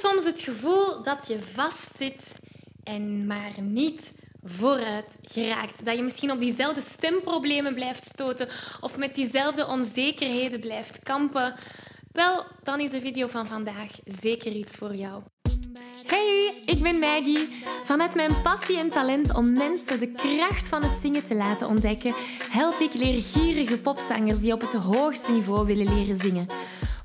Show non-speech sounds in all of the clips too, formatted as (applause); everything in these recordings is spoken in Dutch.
soms het gevoel dat je vastzit en maar niet vooruit geraakt? Dat je misschien op diezelfde stemproblemen blijft stoten of met diezelfde onzekerheden blijft kampen? Wel, dan is de video van vandaag zeker iets voor jou. Hey, ik ben Maggie. Vanuit mijn passie en talent om mensen de kracht van het zingen te laten ontdekken, help ik leergierige popzangers die op het hoogste niveau willen leren zingen.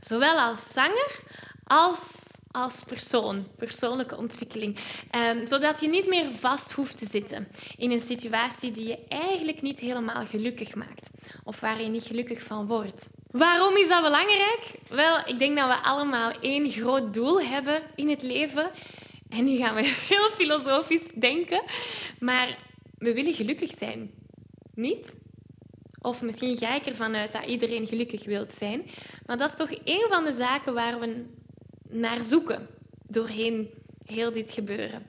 Zowel als zanger als als persoon, persoonlijke ontwikkeling. Um, zodat je niet meer vast hoeft te zitten in een situatie die je eigenlijk niet helemaal gelukkig maakt of waar je niet gelukkig van wordt. Waarom is dat belangrijk? Wel, ik denk dat we allemaal één groot doel hebben in het leven. En nu gaan we (laughs) heel filosofisch denken, maar we willen gelukkig zijn. Niet? Of misschien ga ik ervan uit dat iedereen gelukkig wilt zijn. Maar dat is toch een van de zaken waar we naar zoeken doorheen heel dit gebeuren.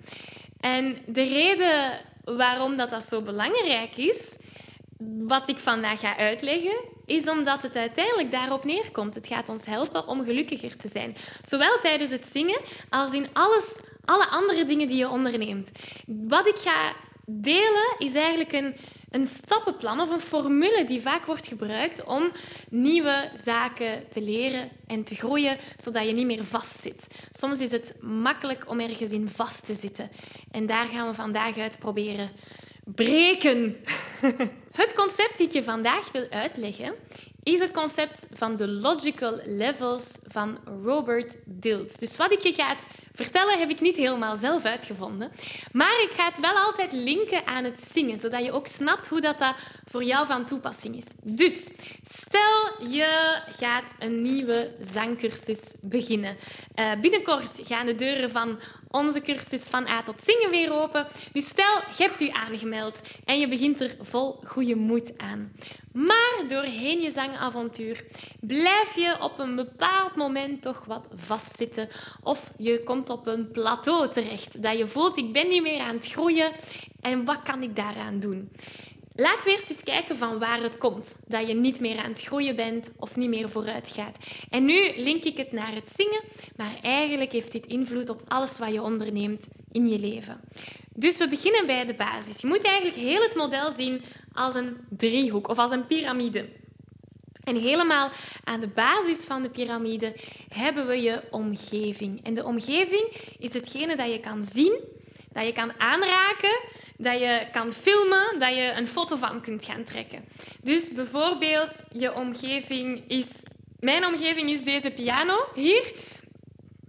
En de reden waarom dat, dat zo belangrijk is, wat ik vandaag ga uitleggen, is omdat het uiteindelijk daarop neerkomt. Het gaat ons helpen om gelukkiger te zijn. Zowel tijdens het zingen als in alles, alle andere dingen die je onderneemt. Wat ik ga delen is eigenlijk een een stappenplan of een formule die vaak wordt gebruikt om nieuwe zaken te leren en te groeien, zodat je niet meer vastzit. Soms is het makkelijk om ergens in vast te zitten. En daar gaan we vandaag uit proberen breken. (laughs) Het concept dat ik je vandaag wil uitleggen is het concept van de logical levels van Robert Dilts. Dus wat ik je ga vertellen, heb ik niet helemaal zelf uitgevonden. Maar ik ga het wel altijd linken aan het zingen, zodat je ook snapt hoe dat, dat voor jou van toepassing is. Dus stel je gaat een nieuwe zangcursus beginnen. Uh, binnenkort gaan de deuren van onze cursus van A tot zingen weer open. Dus stel, je hebt u aangemeld en je begint er vol goede moed aan. Maar doorheen je zangavontuur blijf je op een bepaald moment toch wat vastzitten. Of je komt op een plateau terecht dat je voelt, ik ben niet meer aan het groeien en wat kan ik daaraan doen? Laten we eerst eens kijken van waar het komt. Dat je niet meer aan het groeien bent of niet meer vooruit gaat. En nu link ik het naar het zingen, maar eigenlijk heeft dit invloed op alles wat je onderneemt in je leven. Dus we beginnen bij de basis. Je moet eigenlijk heel het model zien als een driehoek of als een piramide. En helemaal aan de basis van de piramide hebben we je omgeving. En de omgeving is hetgene dat je kan zien, dat je kan aanraken, dat je kan filmen, dat je een foto van kunt gaan trekken. Dus bijvoorbeeld, je omgeving is... Mijn omgeving is deze piano hier,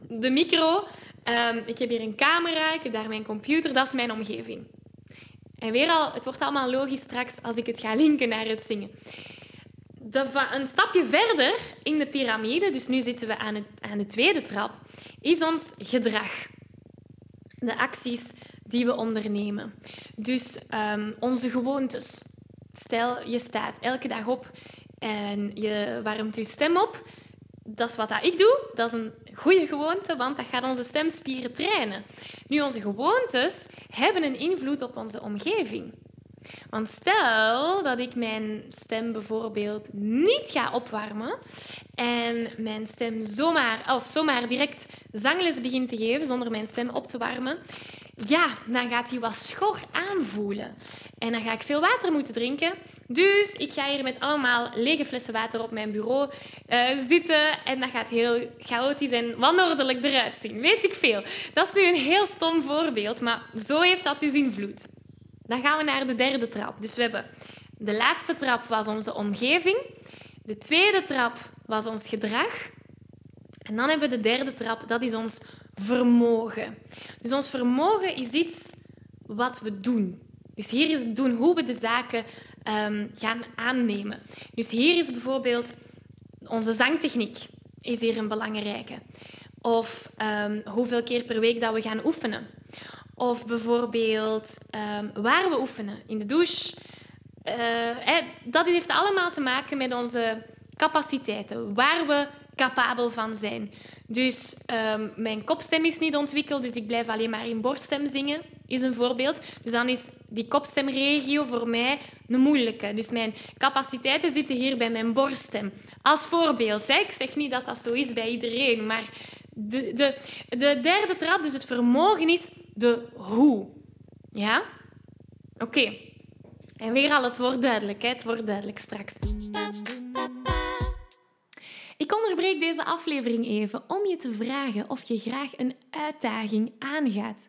de micro. Um, ik heb hier een camera, ik heb daar mijn computer. Dat is mijn omgeving. En weer al, het wordt allemaal logisch straks als ik het ga linken naar het zingen. Een stapje verder in de piramide, dus nu zitten we aan, het, aan de tweede trap, is ons gedrag. De acties die we ondernemen. Dus um, onze gewoontes. Stel, je staat elke dag op en je warmt je stem op. Dat is wat dat ik doe. Dat is een goede gewoonte, want dat gaat onze stemspieren trainen. Nu, onze gewoontes hebben een invloed op onze omgeving. Want stel dat ik mijn stem bijvoorbeeld niet ga opwarmen en mijn stem zomaar, of zomaar direct zangles begint te geven zonder mijn stem op te warmen, ja, dan gaat hij wat schor aanvoelen. En dan ga ik veel water moeten drinken. Dus ik ga hier met allemaal lege flessen water op mijn bureau uh, zitten. En dat gaat heel chaotisch en wanordelijk eruit zien. Weet ik veel. Dat is nu een heel stom voorbeeld, maar zo heeft dat dus invloed. Dan gaan we naar de derde trap. Dus we hebben de laatste trap was onze omgeving. De tweede trap was ons gedrag. En dan hebben we de derde trap, dat is ons vermogen. Dus ons vermogen is iets wat we doen. Dus hier is het doen hoe we de zaken um, gaan aannemen. Dus hier is bijvoorbeeld onze zangtechniek is hier een belangrijke. Of um, hoeveel keer per week dat we gaan oefenen. Of bijvoorbeeld um, waar we oefenen, in de douche. Uh, dat heeft allemaal te maken met onze capaciteiten, waar we capabel van zijn. Dus um, mijn kopstem is niet ontwikkeld, dus ik blijf alleen maar in borststem zingen, is een voorbeeld. Dus dan is die kopstemregio voor mij een moeilijke. Dus mijn capaciteiten zitten hier bij mijn borststem. Als voorbeeld, ik zeg niet dat dat zo is bij iedereen, maar de, de, de derde trap, dus het vermogen, is de hoe. Ja? Oké. En weer al, het wordt duidelijk. Het wordt duidelijk straks. Ik onderbreek deze aflevering even om je te vragen of je graag een uitdaging aangaat.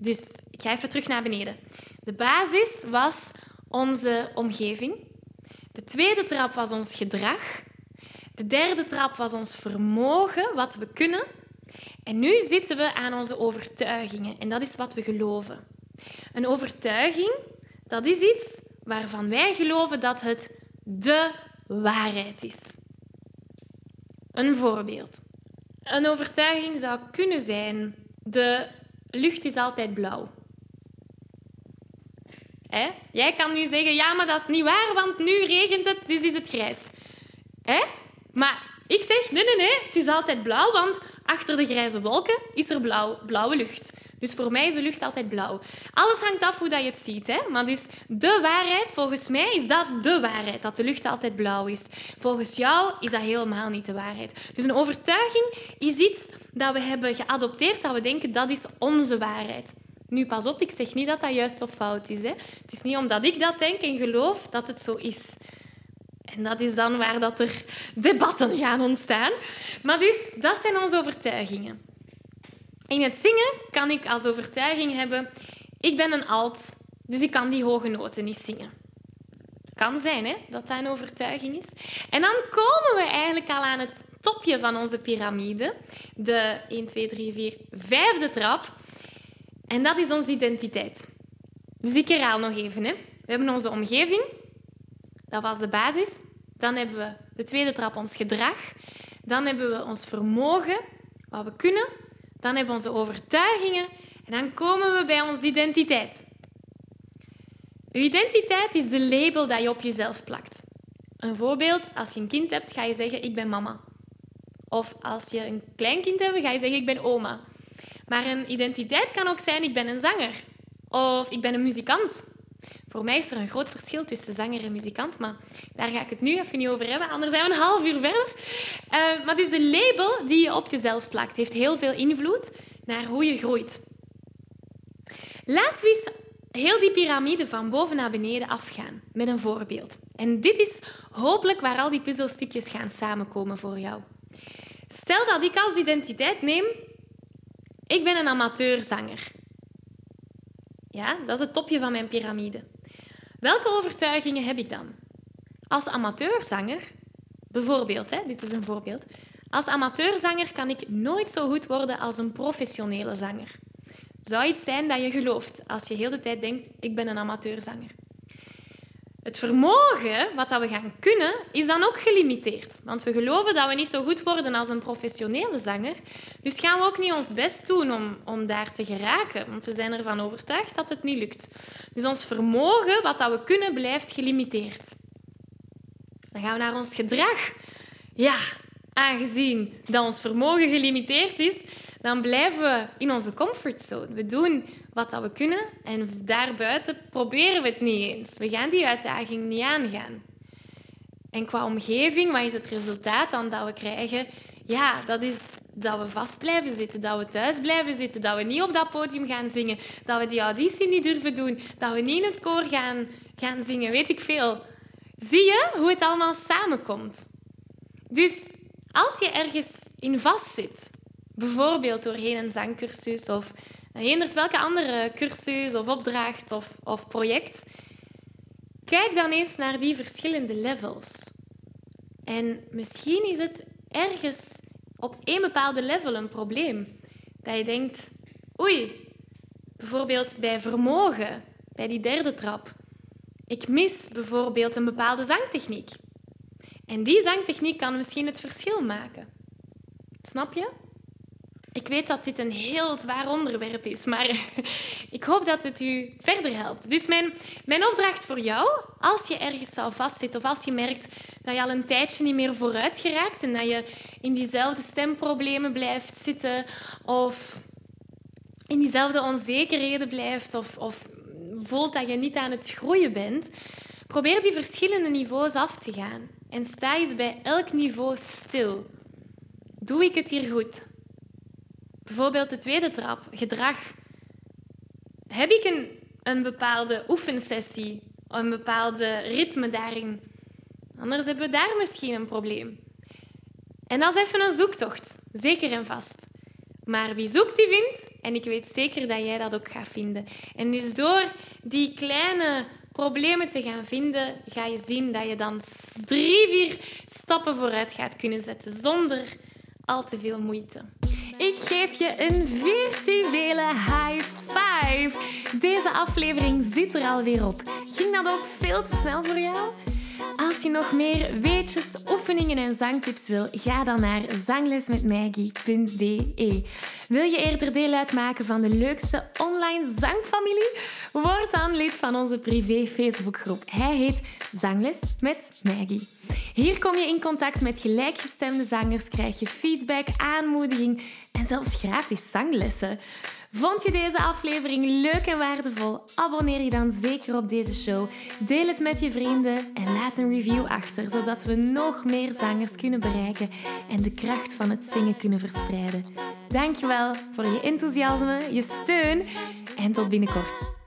Dus ik ga even terug naar beneden. De basis was onze omgeving. De tweede trap was ons gedrag. De derde trap was ons vermogen, wat we kunnen. En nu zitten we aan onze overtuigingen. En dat is wat we geloven. Een overtuiging, dat is iets waarvan wij geloven dat het de waarheid is. Een voorbeeld. Een overtuiging zou kunnen zijn: de lucht is altijd blauw. Hè? Jij kan nu zeggen: ja, maar dat is niet waar, want nu regent het, dus is het grijs. Hè? Maar ik zeg: nee, nee, nee, het is altijd blauw, want achter de grijze wolken is er blauw, blauwe lucht. Dus voor mij is de lucht altijd blauw. Alles hangt af hoe dat je het ziet. Hè? Maar dus de waarheid, volgens mij, is dat de waarheid. Dat de lucht altijd blauw is. Volgens jou is dat helemaal niet de waarheid. Dus een overtuiging is iets dat we hebben geadopteerd, dat we denken dat is onze waarheid. Nu, pas op, ik zeg niet dat dat juist of fout is. Hè? Het is niet omdat ik dat denk en geloof dat het zo is. En dat is dan waar dat er debatten gaan ontstaan. Maar dus, dat zijn onze overtuigingen. In het zingen kan ik als overtuiging hebben, ik ben een alt, dus ik kan die hoge noten niet zingen. Kan zijn hè, dat dat een overtuiging is. En dan komen we eigenlijk al aan het topje van onze piramide, de 1, 2, 3, 4, vijfde trap. En dat is onze identiteit. Dus ik herhaal nog even. Hè. We hebben onze omgeving, dat was de basis. Dan hebben we de tweede trap, ons gedrag. Dan hebben we ons vermogen, wat we kunnen. Dan hebben we onze overtuigingen en dan komen we bij onze identiteit. Je identiteit is de label dat je op jezelf plakt. Een voorbeeld, als je een kind hebt, ga je zeggen ik ben mama. Of als je een kleinkind hebt, ga je zeggen ik ben oma. Maar een identiteit kan ook zijn ik ben een zanger. Of ik ben een muzikant. Voor mij is er een groot verschil tussen zanger en muzikant, maar daar ga ik het nu even niet over hebben, anders zijn we een half uur verder. Uh, maar dus de label die je op jezelf plakt, heeft heel veel invloed naar hoe je groeit. Laten we eens heel die piramide van boven naar beneden afgaan met een voorbeeld. En dit is hopelijk waar al die puzzelstukjes gaan samenkomen voor jou. Stel dat ik als identiteit neem, ik ben een amateurzanger. Ja, dat is het topje van mijn piramide. Welke overtuigingen heb ik dan? Als amateurzanger, bijvoorbeeld, hè, dit is een voorbeeld. Als amateurzanger kan ik nooit zo goed worden als een professionele zanger. zou iets zijn dat je gelooft als je heel de tijd denkt, ik ben een amateurzanger. Het vermogen, wat dat we gaan kunnen, is dan ook gelimiteerd. Want we geloven dat we niet zo goed worden als een professionele zanger. Dus gaan we ook niet ons best doen om, om daar te geraken. Want we zijn ervan overtuigd dat het niet lukt. Dus ons vermogen, wat dat we kunnen, blijft gelimiteerd. Dan gaan we naar ons gedrag. Ja, aangezien dat ons vermogen gelimiteerd is, dan blijven we in onze comfortzone. We doen wat dat we kunnen en daarbuiten proberen we het niet eens. We gaan die uitdaging niet aangaan. En qua omgeving, wat is het resultaat dan dat we krijgen? Ja, dat is dat we vast blijven zitten, dat we thuis blijven zitten, dat we niet op dat podium gaan zingen, dat we die auditie niet durven doen, dat we niet in het koor gaan, gaan zingen, weet ik veel. Zie je hoe het allemaal samenkomt? Dus als je ergens in vastzit, bijvoorbeeld doorheen een zangcursus of eender welke andere cursus of opdracht of, of project, kijk dan eens naar die verschillende levels. En misschien is het ergens op één bepaalde level een probleem. Dat je denkt, oei, bijvoorbeeld bij vermogen, bij die derde trap. Ik mis bijvoorbeeld een bepaalde zangtechniek. En die zangtechniek kan misschien het verschil maken. Snap je? Ik weet dat dit een heel zwaar onderwerp is, maar (laughs) ik hoop dat het u verder helpt. Dus mijn, mijn opdracht voor jou, als je ergens zou vastzitten of als je merkt dat je al een tijdje niet meer vooruit geraakt en dat je in diezelfde stemproblemen blijft zitten of in diezelfde onzekerheden blijft of, of voelt dat je niet aan het groeien bent, probeer die verschillende niveaus af te gaan en sta eens bij elk niveau stil. Doe ik het hier goed? Bijvoorbeeld de tweede trap, gedrag. Heb ik een, een bepaalde oefensessie, een bepaalde ritme daarin? Anders hebben we daar misschien een probleem. En dat is even een zoektocht, zeker en vast. Maar wie zoekt, die vindt. En ik weet zeker dat jij dat ook gaat vinden. En dus door die kleine problemen te gaan vinden, ga je zien dat je dan drie, vier stappen vooruit gaat kunnen zetten zonder al te veel moeite. Ik geef je een virtuele high five. Deze aflevering zit er alweer op. Ging dat ook veel te snel voor jou? Als je nog meer weetjes, oefeningen en zangtips wil, ga dan naar zanglesmetmaggie.be. Wil je eerder deel uitmaken van de leukste online zangfamilie? Word dan lid van onze privé Facebookgroep. Hij heet Zangles met Maggie. Hier kom je in contact met gelijkgestemde zangers, krijg je feedback, aanmoediging en zelfs gratis zanglessen. Vond je deze aflevering leuk en waardevol? Abonneer je dan zeker op deze show. Deel het met je vrienden en laat een review achter, zodat we nog meer zangers kunnen bereiken en de kracht van het zingen kunnen verspreiden. Dankjewel voor je enthousiasme, je steun en tot binnenkort.